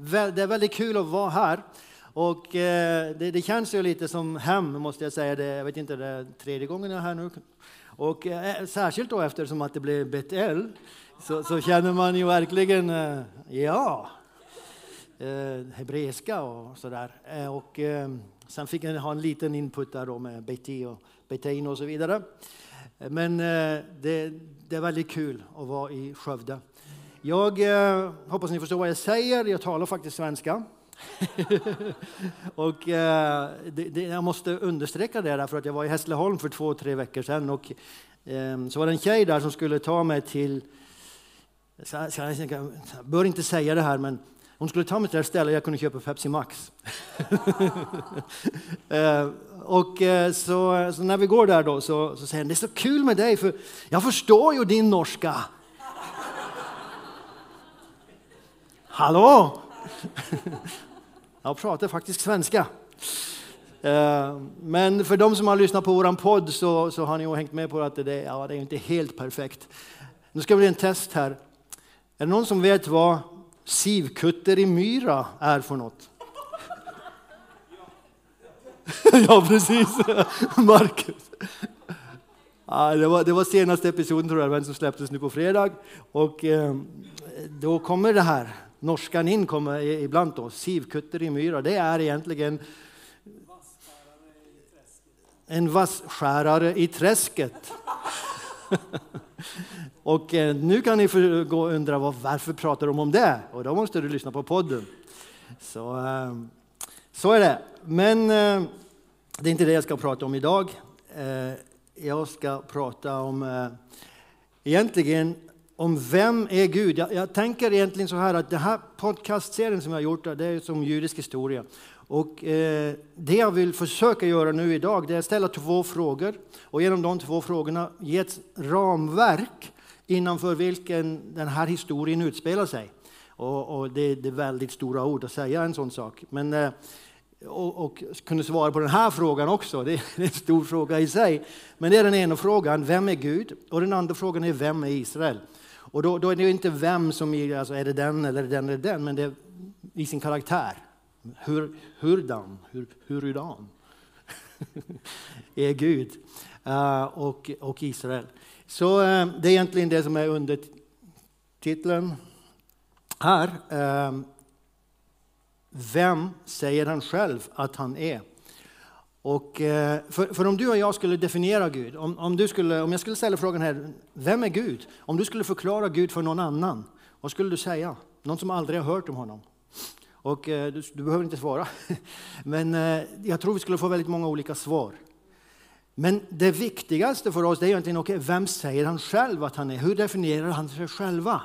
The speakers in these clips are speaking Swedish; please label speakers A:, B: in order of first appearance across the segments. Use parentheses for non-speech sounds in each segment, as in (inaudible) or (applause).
A: Det är väldigt kul att vara här. Och eh, det, det, känns ju lite som hem, måste jag säga. Det, jag vet inte, det är tredje gången jag är här nu. Och eh, särskilt då eftersom att det blev Betel, så, så känner man ju verkligen, eh, ja, hebreiska och sådär. Och sen fick jag ha en liten input där då med Beti och Betein och så vidare. Men det, det är väldigt kul att vara i Skövde. Jag eh, hoppas ni förstår vad jag säger. Jag talar faktiskt svenska. (laughs) och, eh, det, det, jag måste understräcka det därför att jag var i Hässleholm för två, tre veckor sedan och eh, så var det en tjej där som skulle ta mig till, jag, ska, jag bör inte säga det här men hon skulle ta mig till det stället jag kunde köpa Pepsi Max. (laughs) eh, och eh, så, så, när vi går där då så, så säger hon, det är så kul med dig för jag förstår ju din norska. Hallå! (laughs) Jag pratar faktiskt svenska. Eh, men för de som har lyssnat på vår podd så, så har ni ju hängt med på att det, ja, det är inte helt perfekt. Nu ska vi göra en test här. Är det någon som vet vad sivkutter i myra är för något? (laughs) ja, precis. (laughs) Marcus. Ja, det, var, det var senaste episoden tror jag, som släpptes nu på fredag. Och eh, då kommer det här norskan in kommer ibland då, sivkutter i myra. Det är egentligen en vasskärare i träsket. (laughs) och eh, nu kan ni gå och undra varför pratar de om det? Och då måste du lyssna på podden. Så, eh, så är det. Men eh, det är inte det jag ska prata om idag. Eh, jag ska prata om eh, egentligen om vem är Gud? Jag, jag, tänker egentligen så här att den här podcastserien som jag har gjort, det är som judisk historia. Och eh, det jag vill försöka göra nu idag, det är att ställa två frågor och genom de två frågorna ge ett ramverk innanför vilken den här historien utspelar sig. Och, och det, det, är väldigt stora ord att säga en sån sak. Men, eh, och, och kunna svara på den här frågan också, (laughs) det är en stor fråga i sig. Men det är den ena frågan, vem är Gud? Och den andra frågan är, vem är Israel? Och då, då, är det inte vem som är, alltså är det den eller den eller den, men det är i sin karaktär. Hur, hurdan, hur, hurudan (laughs) är Gud uh, och, och Israel. Så uh, det är egentligen det som är under titeln här. Uh, vem säger han själv att han är? Och, eh, för, för, om du och jag skulle definiera Gud, om, om, du skulle, om jag skulle ställa frågan här, vem är Gud? Om du skulle förklara Gud för någon annan, vad skulle du säga? Någon som aldrig har hört om honom? Och eh, du, du, behöver inte svara, (laughs) men eh, jag tror vi skulle få väldigt många olika svar. Men det viktigaste för oss är egentligen, okay, vem säger han själv att han är? Hur definierar han sig själva?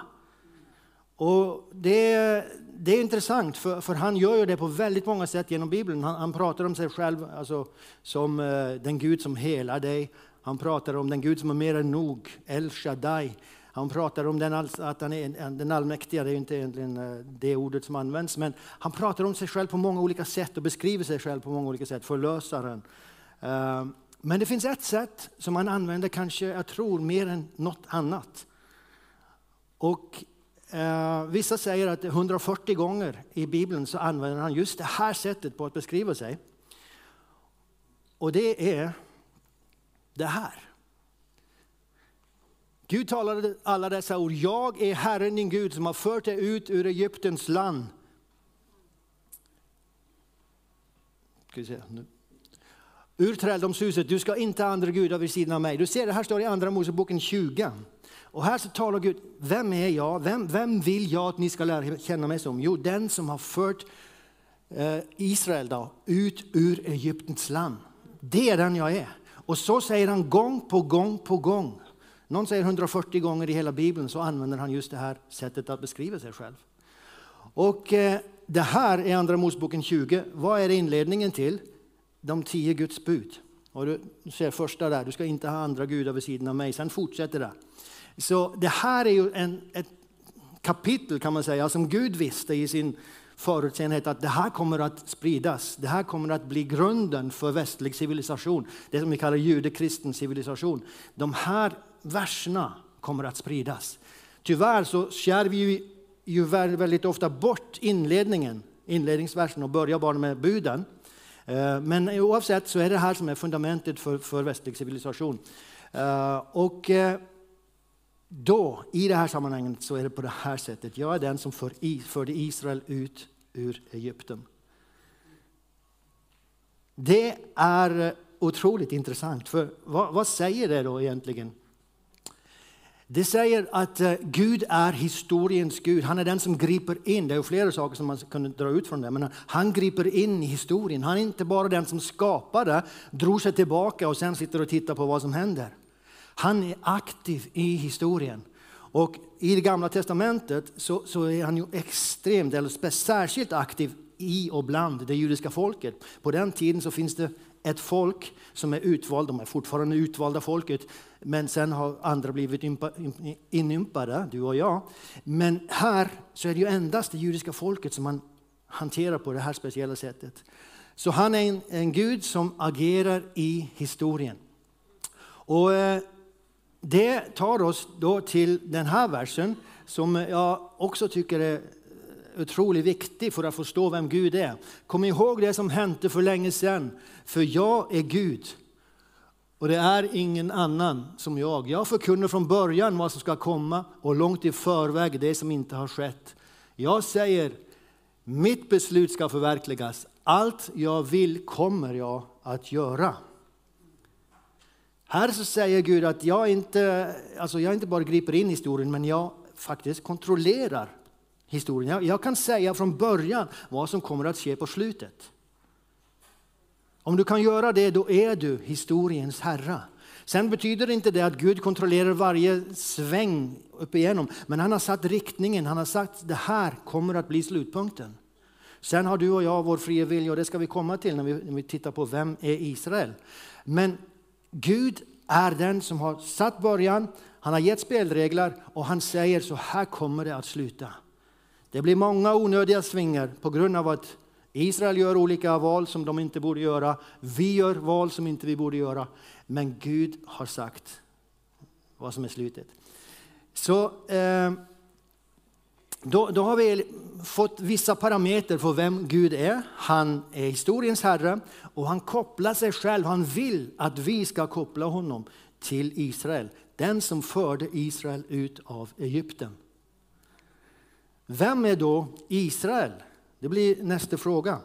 A: Och det, det är intressant, för, för, han gör ju det på väldigt många sätt genom Bibeln. Han, han pratar om sig själv alltså, som uh, den Gud som helar dig. Han pratar om den Gud som är mer än nog, El Shaddai. Han pratar om den, att han är den allmäktiga, det är inte egentligen eh, det ordet som används, men han pratar om sig själv på många olika sätt och beskriver sig själv på många olika sätt, förlösaren. Eh, men det finns ett sätt som han använder, kanske, jag tror, mer än något annat. Och Eh, vissa säger att 140 gånger i Bibeln så använder han just det här sättet på att beskriva sig. Och det är det här. Gud talade alla dessa ord. Jag är Herren din Gud som har fört dig ut ur Egyptens land. Ska vi se, nu. Ur träldomshuset, du ska inte ha andra gudar vid sidan av mig. Du ser, det här står i Andra Moseboken 20. Och här så talar Gud, vem är jag? Vem, vem vill jag att ni ska lära känna mig som? Jo, den som har fört eh, Israel då, ut ur Egyptens land. Det är den jag är. Och så säger han gång på gång på gång. Någon säger 140 gånger i hela Bibeln så använder han just det här sättet att beskriva sig själv. Och eh, det här är Andra Moseboken 20. Vad är inledningen till? De tio Guds bud. Och du ser första där, du ska inte ha andra gudar vid sidan av mig. Sen fortsätter det. Så det här är ju en, ett kapitel kan man säga som Gud visste i sin förutseendhet att det här kommer att spridas. Det här kommer att bli grunden för västlig civilisation, det som vi kallar judekristen civilisation. De här verserna kommer att spridas. Tyvärr så skär vi ju ju väldigt ofta bort inledningen, inledningsversen och börjar bara med buden. Eh, men oavsett så är det här som är fundamentet för, för västlig civilisation. Eh, och eh, då, i det här sammanhanget, så är det på det här sättet. Jag är den som förde Israel ut ur Egypten. Det är eh, otroligt intressant, för vad, vad säger det då egentligen? Det säger att eh, Gud är historiens Gud. Han är den som griper in. Det är flera saker som man kan dra ut från det. Men han griper in i historien. Han är inte bara den som skapade, drog sig tillbaka och sen sitter och tittar på vad som händer. Han är aktiv i historien. Och i det gamla testamentet så, så är han ju extremt, eller särskilt aktiv i och bland det judiska folket. På den tiden så finns det ett folk som är utvalt, de är fortfarande utvalda folket, men sen har andra blivit inympade, du och jag. Men här så är det ju endast det judiska folket som man hanterar på det här speciella sättet. Så han är en, en Gud som agerar i historien. Och eh, det tar oss då till den här versen som jag också tycker är eh, otroligt viktig för att förstå vem Gud är. Kom ihåg det som hände för länge sedan. För jag är Gud och det är ingen annan som jag. Jag förkunnar från början vad som ska komma och långt i förväg det som inte har skett. Jag säger, mitt beslut ska förverkligas. Allt jag vill kommer jag att göra. Här så säger Gud att jag inte, alltså jag inte bara griper in i historien, men jag faktiskt kontrollerar historien. Jag, jag kan säga från början vad som kommer att ske på slutet. Om du kan göra det, då är du historiens herre. Sen betyder inte det att Gud kontrollerar varje sväng upp igenom, men han har satt riktningen, han har sagt det här kommer att bli slutpunkten. Sen har du och jag vår fria vilja och det ska vi komma till när vi, när vi tittar på vem är Israel. Men Gud är den som har satt början, han har gett spelregler och han säger så här kommer det att sluta. Det blir många onödiga svingar på grund av att Israel gör olika val som de inte borde göra. Vi gör val som inte vi borde göra. Men Gud har sagt vad som är slutet. Så eh, då, då, har vi fått vissa parametrar för vem Gud är. Han är historiens herre och han kopplar sig själv. Han vill att vi ska koppla honom till Israel. Den som förde Israel ut av Egypten. Vem är då Israel? Det blir nästa fråga.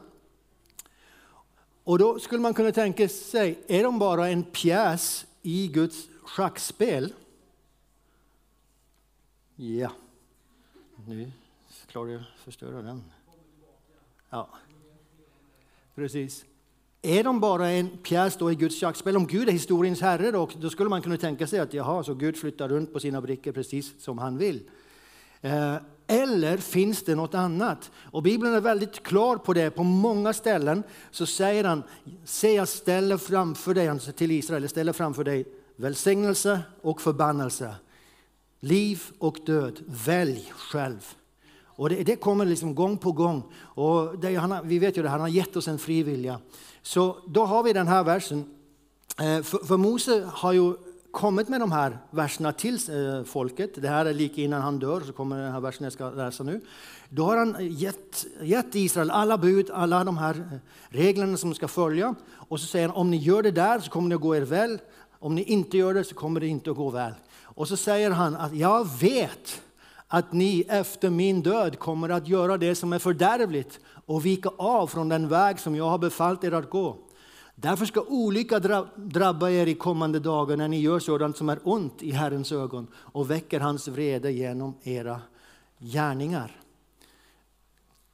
A: Och då skulle man kunna tänka sig, är de bara en pjäs i Guds schackspel? Ja, nu klarar jag att förstöra den. Ja, precis. Är de bara en pjäs då i Guds schackspel? Om Gud är historiens herre då, då skulle man kunna tänka sig att jaha, så Gud flyttar runt på sina brickor precis som han vill. Eh, eller finns det något annat? Och Bibeln är väldigt klar på det. På många ställen så säger han, se jag ställer framför dig, alltså till Israel, jag ställer framför dig välsignelse och förbannelse. Liv och död, välj själv. Och det, det kommer liksom gång på gång. Och det, han, vi vet ju det, han har gett oss en fri vilja. Så då har vi den här versen. Eh, för, för Mose har ju kommit med de här verserna till eh, folket. Det här är lika innan han dör, så kommer den här versen jag ska läsa nu. Då har han gett, gett Israel alla bud, alla de här eh, reglerna som de ska följa. Och så säger han, om ni gör det där så kommer det att gå er väl. Om ni inte gör det så kommer det inte att gå väl. Och så säger han att jag vet att ni efter min död kommer att göra det som är fördärvligt och vika av från den väg som jag har befallt er att gå. Därför ska olycka drabba er i kommande dagar när ni gör sådant som är ont i Herrens ögon och väcker hans vrede genom era gärningar.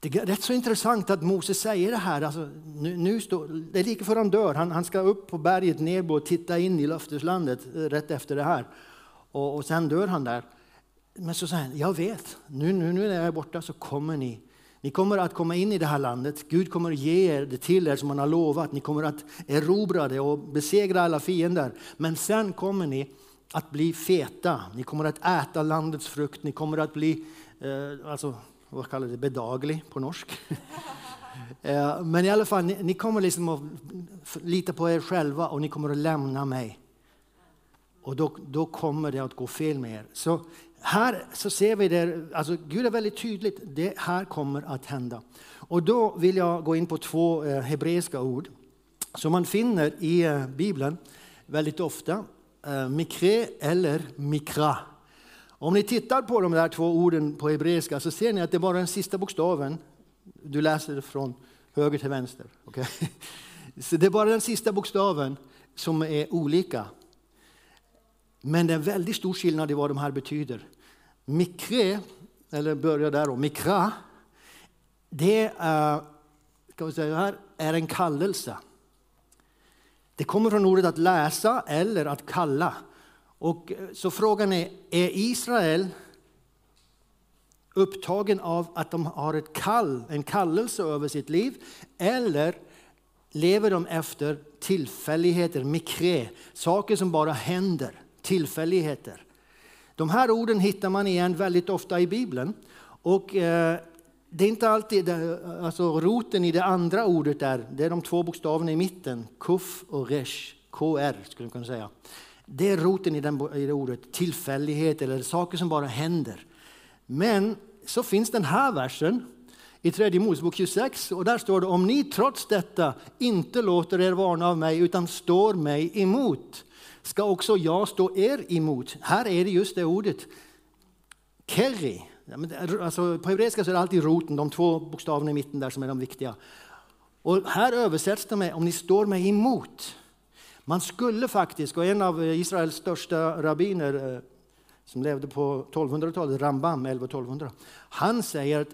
A: Det är rätt så intressant att Moses säger det här. Alltså, nu, nu stå, det är lika för han dör. Han, han ska upp på berget Nebo och titta in i löfteslandet eh, rätt efter det här. Och, och sen dör han där. Men så säger han, jag vet, nu, nu, nu när jag är borta så kommer ni ni kommer att komma in i det här landet. Gud kommer att ge er det till er som han har lovat. Ni kommer att erobra det och besegra alla fiender. Men sen kommer ni att bli feta. Ni kommer att äta landets frukt. Ni kommer att bli, eh, alltså, vad kallar det, bedaglig på norsk. (laughs) eh, men i alla fall, ni, ni kommer liksom att lita på er själva och ni kommer att lämna mig. Och då, då kommer det att gå fel med er. Så här så ser vi det, alltså Gud är väldigt tydligt, det här kommer att hända. Och då vill jag gå in på två eh, hebreiska ord som man finner i eh, Bibeln väldigt ofta. Eh, mikre eller mikra. Om ni tittar på de där två orden på hebreiska så ser ni att det är bara den sista bokstaven. Du läser från höger till vänster. Okay? (laughs) Så det är bara den sista bokstaven som är olika. Men det är en väldigt stor skillnad i vad de här betyder. Mikre, eller börja där då, mikra, det är, ska vi säga här, är en kallelse. Det kommer från ordet att läsa eller att kalla. Och eh, så frågan är, är Israel upptagen av att de har ett kall, en kallelse över sitt liv eller lever de efter tillfälligheter, mikre, saker som bara händer, tillfälligheter. De här orden hittar man igen väldigt ofta i Bibeln. Och eh, det är inte alltid, alltså roten i det andra ordet är, det är de två bokstäverna i mitten, kuf och resh, kr skulle man kunna säga. Det är roten i, den, i det ordet, tillfällighet eller saker som bara händer. Men så finns den här versen i tredje Mosebok 26 och där står det om ni trots detta inte låter er varna av mig utan står mig emot ska också jag stå er emot. Här är det just det ordet. Keri. Alltså, på hebreiska så är det alltid roten, de två bokstaverna i mitten där som är de viktiga. Och här översätts det med om ni står mig emot. Man skulle faktiskt, och en av Israels största rabbiner eh, som levde på 1200-talet, Rambam 11-1200, han säger att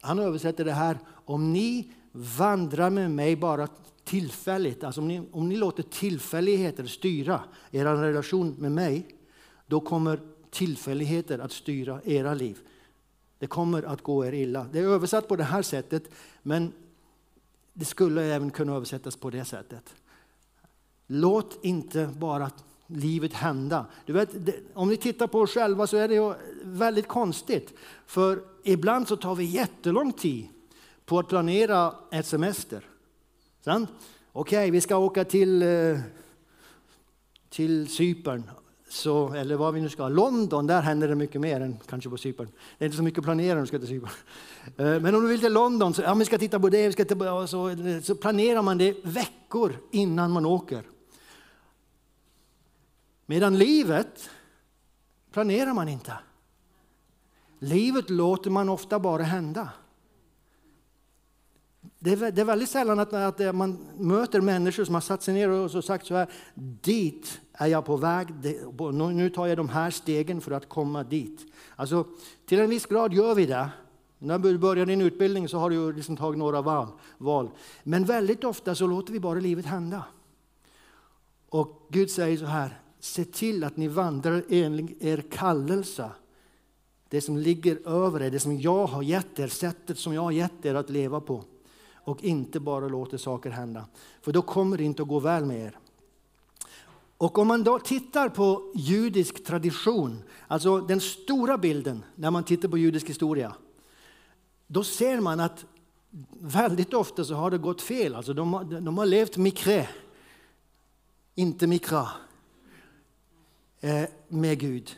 A: han översätter det här om ni vandrar med mig bara tillfälligt, alltså om ni, om ni låter tillfälligheter styra er relation med mig, då kommer tillfälligheter att styra era liv. Det kommer att gå er illa. Det är översatt på det här sättet, men det skulle även kunna översättas på det sättet. Låt inte bara livet hända. Du vet, om ni tittar på oss själva så är det väldigt konstigt. För ibland så tar vi jättelång tid på att planera ett semester. Okej, okay, vi ska åka till, eh, till Cypern, så, eller vad vi nu ska. London, där händer det mycket mer än kanske på Cypern. Det är inte så mycket planerat om när du ska till Cypern. Eh, men om du vill till London, så, ja, vi ska titta på det, vi ska titta på, så, så planerar man det veckor innan man åker. Medan livet planerar man inte. Livet låter man ofta bara hända. Det är, det är väldigt sällan att, att, eh, man möter människor som har satt sig ner och sagt så här, dit är jag på väg, nu tar jag de här stegen för att komma dit. Alltså, till en viss grad gör vi det. När du börjar din utbildning så har du liksom tagit några val, val. Men väldigt ofta så låter vi bara livet hända. Och Gud säger så här, se till att ni vandrar enligt er kallelse. Det som ligger över er, det som jag har gett er, sättet som jag har gett er att leva på och inte bara låter saker hända. För då kommer det inte att gå väl med er. Och om man då tittar på judisk tradition, alltså den stora bilden när man tittar på judisk historia, då ser man att väldigt ofta så har det gått fel. Alltså de, de har levt mikre, inte mikra, eh, med Gud.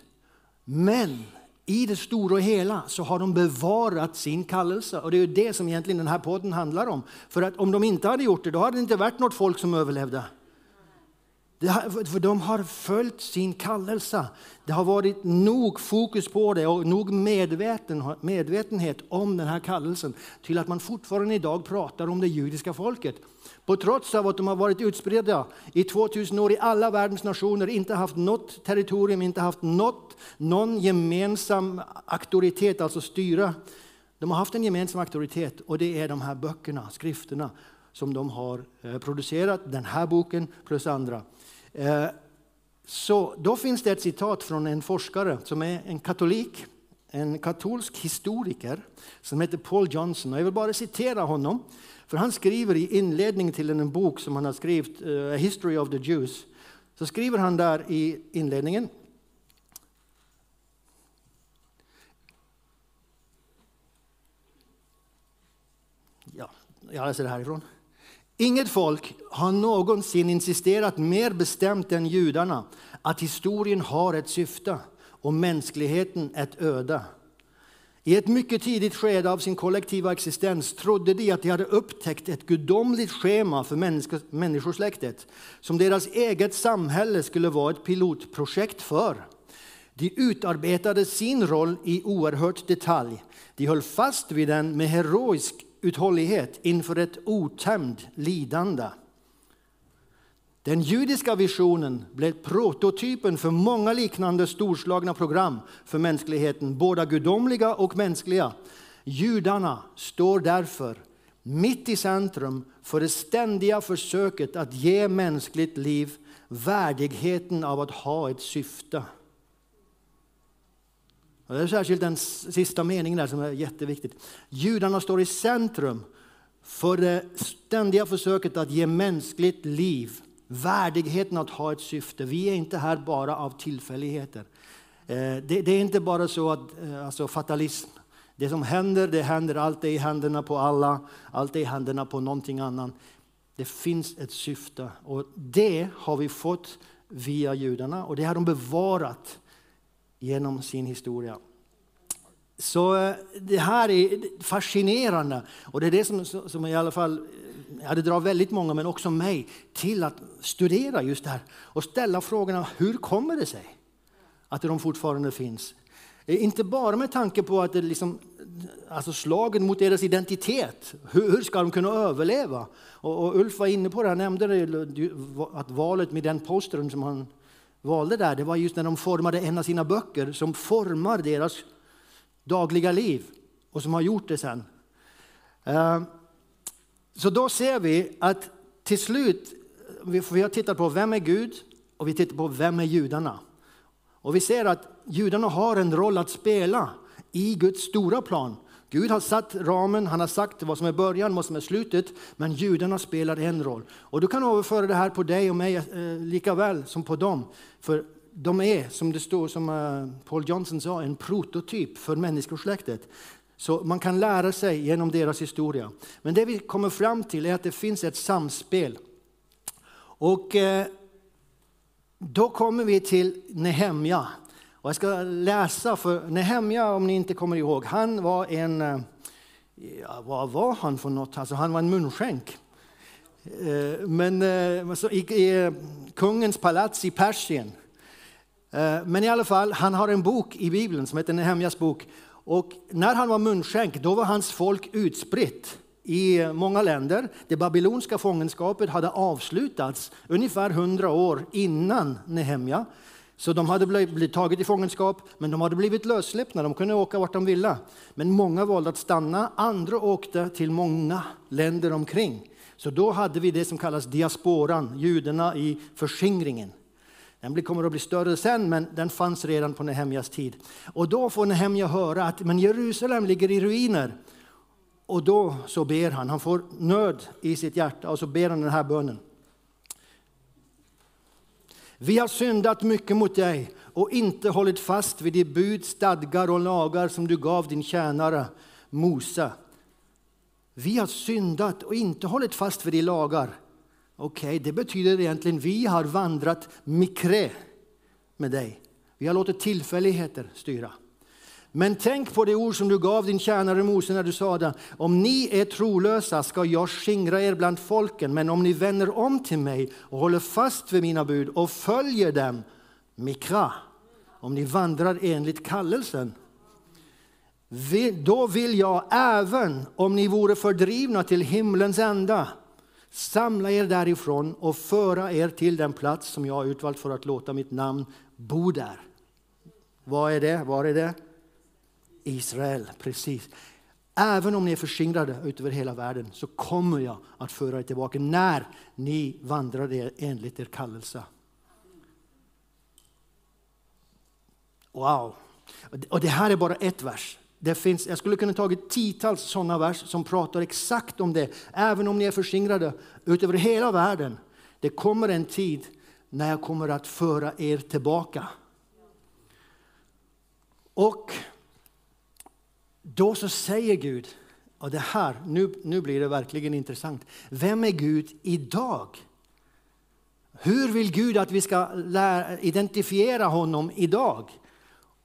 A: Men i det stora och hela så har de bevarat sin kallelse. Och det är det som egentligen den här podden handlar om. För att om de inte hade gjort det, då hade det inte varit något folk som överlevde. För de har följt sin kallelse. Det har varit nog fokus på det och nog medveten, medvetenhet om den här kallelsen till att man fortfarande idag pratar om det judiska folket. På trots av att de har varit utspridda i 2000 år i alla världens nationer, inte haft något territorium, inte haft något, någon gemensam auktoritet, alltså styra. De har haft en gemensam auktoritet och det är de här böckerna, skrifterna som de har eh, producerat, den här boken plus andra. Eh, så då finns det ett citat från en forskare som är en katolik, en katolsk historiker som heter Paul Johnson. Jag vill bara citera honom. För han skriver i inledningen till en bok som han har skrivit, eh, A History of the Jews, så skriver han där i inledningen Ja, jag läser det härifrån. Inget folk har någonsin insisterat mer bestämt än judarna att historien har ett syfte och mänskligheten ett öde. I ett mycket tidigt skede av sin kollektiva existens trodde de att de hade upptäckt ett gudomligt schema för människosläktet som deras eget samhälle skulle vara ett pilotprojekt för. De utarbetade sin roll i oerhört detalj. De höll fast vid den med heroisk uthållighet inför ett otämjd lidande. Den judiska visionen blev prototypen för många liknande storslagna program för mänskligheten, både gudomliga och mänskliga. Judarna står därför mitt i centrum för det ständiga försöket att ge mänskligt liv värdigheten av att ha ett syfte. Och det är särskilt den sista meningen där som är jätteviktigt. Judarna står i centrum för det ständiga försöket att ge mänskligt liv värdigheten att ha ett syfte. Vi är inte här bara av tillfälligheter. Eh, det, är inte bara så att eh, alltså fatalism, det som händer, det händer. Allt är i händerna på alla, allt är i händerna på någonting annat. Det finns ett syfte och det har vi fått via judarna och det har de bevarat genom sin historia. Så eh, det här är fascinerande och det är det som, som i alla fall ja, det drar väldigt många, men också mig, till att studera just det här och ställa frågorna, hur kommer det sig att de fortfarande finns? Eh, inte bara med tanke på att det liksom, alltså slagen mot deras identitet, hur, hur ska de kunna överleva? Och, och, Ulf var inne på det, han nämnde det, att valet med den postern som han valde där, det var just när de formade en av sina böcker som formar deras dagliga liv och som har gjort det sen. Uh, så då ser vi att till slut, vi har tittat på vem är Gud och vi tittar på vem är judarna. Och vi ser att judarna har en roll att spela i Guds stora plan. Gud har satt ramen, han har sagt vad som är början, vad som är slutet, men judarna spelar en roll. Och du kan överföra det här på dig och mig eh, lika väl som på dem. För de är, som det står, som eh, Paul Johnson sa, en prototyp för människosläktet. Så man kan lära sig genom deras historia. Men det vi kommer fram till är att det finns ett samspel. Och eh, då kommer vi till Nehemja. Och jag ska läsa för Nehemja, om ni inte kommer ihåg, han var en, eh, ja, vad var han för något? Alltså, han var en munskänk. Eh, men alltså, i, i kungens palats i Persien. Men i alla fall, han har en bok i Bibeln som heter Nehemjas bok. Och när han var munskänk då var hans folk utspritt i många länder. Det babyloniska fångenskapet hade avslutats ungefär hundra år innan Nehemja. Så de hade blivit taget i fångenskap, men de hade blivit lössläppta. De kunde åka vart de ville. Men många valde att stanna, andra åkte till många länder omkring. Så då hade vi det som kallas diasporan, judarna i förskingringen. Den kommer att bli större sen, men den fanns redan på Nehemjas tid. Och då får Nehemja höra att men Jerusalem ligger i ruiner. Och då så ber han, han får nöd i sitt hjärta och så ber han den här bönen. Vi har syndat mycket mot dig och inte hållit fast vid de bud, stadgar och lagar som du gav din tjänare Mose. Vi har syndat och inte hållit fast vid de lagar Okej, okay, det betyder egentligen vi har vandrat mikre med dig. Vi har låtit tillfälligheter styra. Men tänk på det ord som du gav din tjänare Mose när du sa det. Om ni är trolösa ska jag skingra er bland folken, men om ni vänder om till mig och håller fast vid mina bud och följer dem, mikra, om ni vandrar enligt kallelsen, då vill jag även om ni vore fördrivna till himlens ända Samla er därifrån och föra er till den plats som jag har utvalt för att låta mitt namn bo där. Vad är det? Var är det? Israel, precis. Även om ni är förskingrade över hela världen så kommer jag att föra er tillbaka när ni vandrar enligt er kallelse. Wow! Och det här är bara ett vers. Det finns, jag skulle kunna tagit tiotals sådana vers som pratar exakt om det. Även om ni är förskingrade utöver hela världen. Det kommer en tid när jag kommer att föra er tillbaka. Och då så säger Gud, och det här, nu, nu blir det verkligen intressant. Vem är Gud idag? Hur vill Gud att vi ska lära, identifiera honom idag?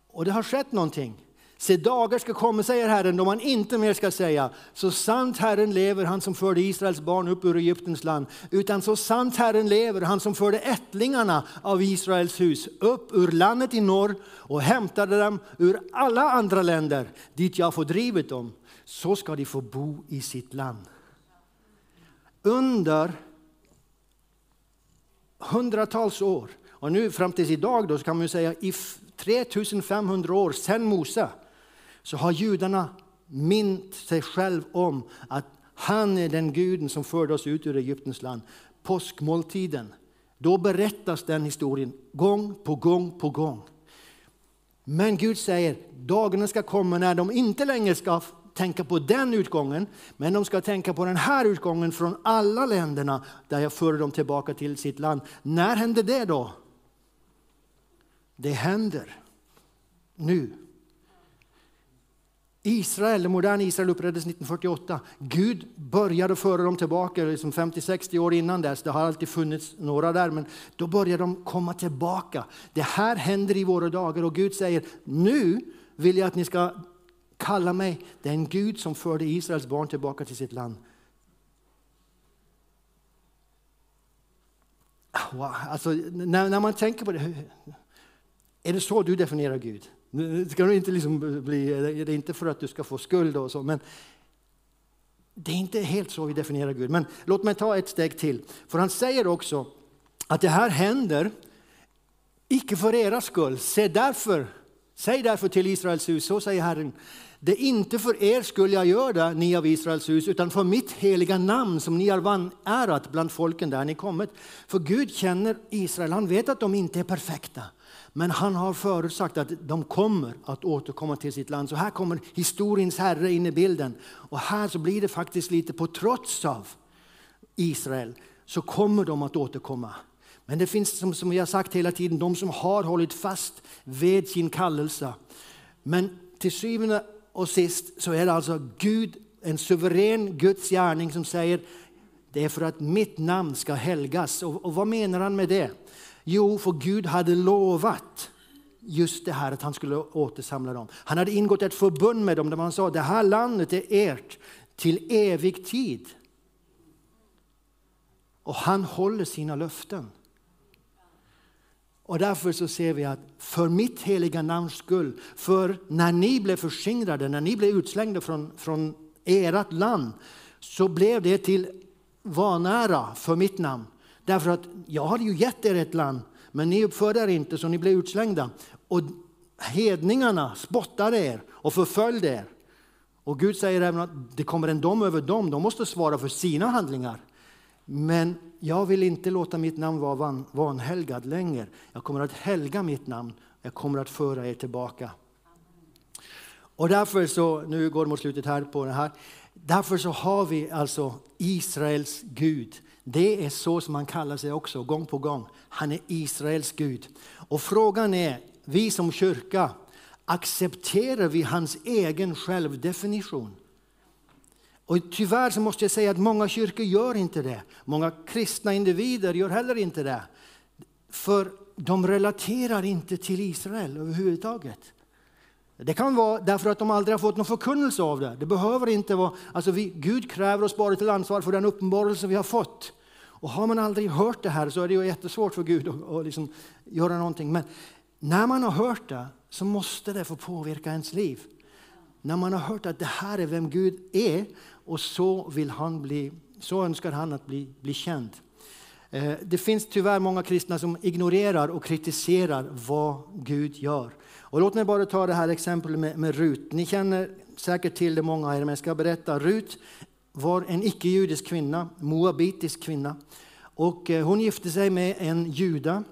A: Och det har skett någonting. Se dagar ska komma, säger Herren, då man inte mer ska säga så sant Herren lever, han som förde Israels barn upp ur Egyptens land. Utan så sant Herren lever, han som förde ättlingarna av Israels hus upp ur landet i norr och hämtade dem ur alla andra länder dit jag fördrivit dem. Så ska de få bo i sitt land. Under hundratals år, och nu fram till idag då, så kan man säga i 3500 år sedan Mose så har judarna mint sig själv om att han är den guden som förde oss ut ur Egyptens land. Påskmåltiden, då berättas den historien gång på gång på gång. Men Gud säger dagarna ska komma när de inte längre ska tänka på den utgången, men de ska tänka på den här utgången från alla länderna där jag förde dem tillbaka till sitt land. När händer det då? Det händer nu. Israel, det moderna Israel upprättades 1948. Gud började föra dem tillbaka liksom 50-60 år innan dess. Det har alltid funnits några där, men då började de komma tillbaka. Det här händer i våra dagar och Gud säger nu vill jag att ni ska kalla mig den Gud som förde Israels barn tillbaka till sitt land. Ah, wow. Alltså, när, när man tänker på det, är det så du definierar Gud? Det ska inte liksom bli, det är inte för att du ska få skuld och så, men det är inte helt så vi definierar Gud. Men låt mig ta ett steg till. För han säger också att det här händer icke för era skull. Se därför, säg därför till Israels hus, så säger Herren. Det är inte för er skull jag gör det, ni av Israels hus, utan för mitt heliga namn som ni har vanärat bland folken där ni kommit. För Gud känner Israel, han vet att de inte är perfekta. Men han har förutsagt att de kommer att återkomma till sitt land. Så här kommer historiens herre in i bilden. Och här så blir det faktiskt lite på trots av Israel så kommer de att återkomma. Men det finns som, som jag sagt hela tiden de som har hållit fast vid sin kallelse. Men till syvende och sist så är det alltså Gud, en suverän Guds gärning som säger det är för att mitt namn ska helgas. Och, och vad menar han med det? Jo, för Gud hade lovat just det här att han skulle återsamla dem. Han hade ingått ett förbund med dem där man sa det här landet är ert till evig tid. Och han håller sina löften. Och därför så ser vi att för mitt heliga namns skull, för när ni blev förskingrade, när ni blev utslängda från, från ert land, så blev det till vanära för mitt namn. Därför att jag hade ju gett er ett land, men ni uppförde er inte så ni blev utslängda. Och hedningarna spottade er och förföljde er. Och Gud säger även att det kommer en dom över dem, de måste svara för sina handlingar. Men jag vill inte låta mitt namn vara van, vanhelgad längre. Jag kommer att helga mitt namn, jag kommer att föra er tillbaka. Och därför så, nu går det mot slutet här på det här, därför så har vi alltså Israels Gud det är så som han kallar sig också, gång på gång. Han är Israels Gud. Och frågan är, vi som kyrka, accepterar vi hans egen självdefinition? Och tyvärr så måste jag säga att många kyrkor gör inte det. Många kristna individer gör heller inte det. För de relaterar inte till Israel överhuvudtaget. Det kan vara därför att de aldrig har fått någon förkunnelse av det. Det behöver inte vara, alltså vi, Gud kräver oss bara till ansvar för den uppenbarelse vi har fått. Och har man aldrig hört det här så är det ju jättesvårt för Gud att, att liksom göra någonting. Men när man har hört det så måste det få påverka ens liv. När man har hört att det här är vem Gud är och så vill han bli, så önskar han att bli, bli känd. Eh, det finns tyvärr många kristna som ignorerar och kritiserar vad Gud gör. Och låt mig bara ta det här exemplet med, med Rut. Ni känner säkert till det många av er, men jag ska berätta. Rut var en icke-judisk kvinna, moabitisk kvinna. Och eh, hon gifte sig med en juda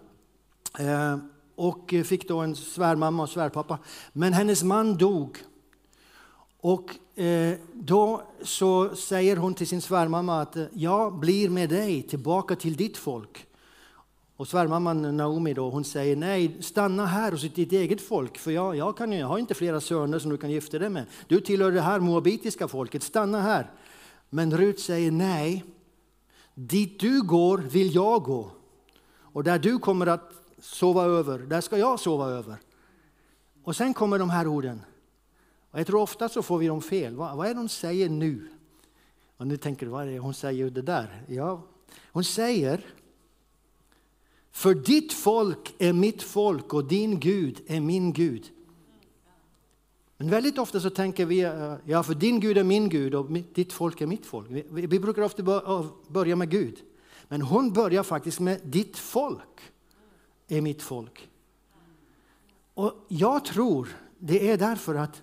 A: eh, och fick då en svärmamma och svärpappa. Men hennes man dog. Och eh, då så säger hon till sin svärmamma att eh, jag blir med dig tillbaka till ditt folk. Och svärmamman Naomi då, hon säger nej, stanna här hos ditt eget folk, för jag, jag, kan, jag har inte flera söner som du kan gifta dig med. Du tillhör det här moabitiska folket, stanna här. Men Rut säger nej, dit du går vill jag gå. Och där du kommer att sova över, där ska jag sova över. Och sen kommer de här orden. Och jag tror ofta så får vi dem fel. Vad, vad är det hon säger nu? Och nu tänker du, vad är det hon säger det där? Ja, hon säger för ditt folk är mitt folk och din Gud är min Gud. Men väldigt ofta så tänker vi, eh, ja för din Gud är min Gud och ditt folk är mitt folk. Vi, vi brukar ofta börja med Gud. Men hon börjar faktiskt med ditt folk är mitt folk. Och jag tror det är därför att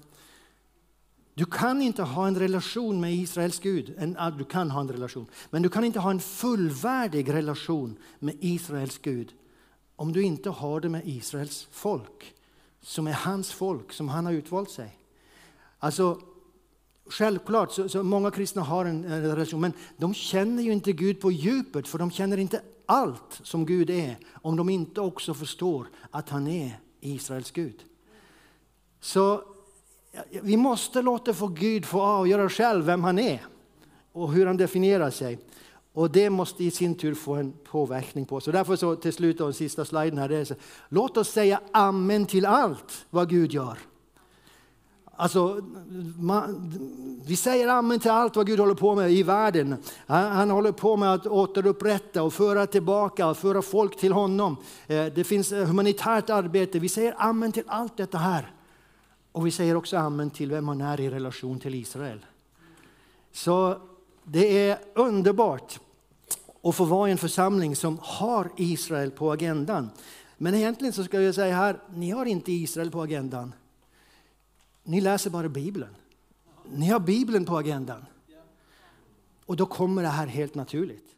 A: du kan inte ha en relation med Israels Gud. En, ah, du kan ha en relation, men du kan inte ha en fullvärdig relation med Israels Gud om du inte har det med Israels folk, som är hans folk, som han har utvalt sig. Alltså, självklart, så, så många kristna har en, en relation, men de känner ju inte Gud på djupet, för de känner inte allt som Gud är, om de inte också förstår att han är Israels Gud. Så vi måste låta få Gud få avgöra själv vem han är och hur han definierar sig. Och det måste i sin tur få en påverkning på oss. Så därför så till slut, den sista sliden här, är så, låt oss säga amen till allt vad Gud gör. Alltså, man, vi säger amen till allt vad Gud håller på med i världen. Han, han, håller på med att återupprätta och föra tillbaka och föra folk till honom. Eh, det finns humanitärt arbete. Vi säger amen till allt detta här. Och vi säger också amen till vem man är i relation till Israel. Så det är underbart att få vara i en församling som har Israel på agendan. Men egentligen så ska jag säga här, ni har inte Israel på agendan. Ni läser bara Bibeln. Ni har Bibeln på agendan. Och då kommer det här helt naturligt.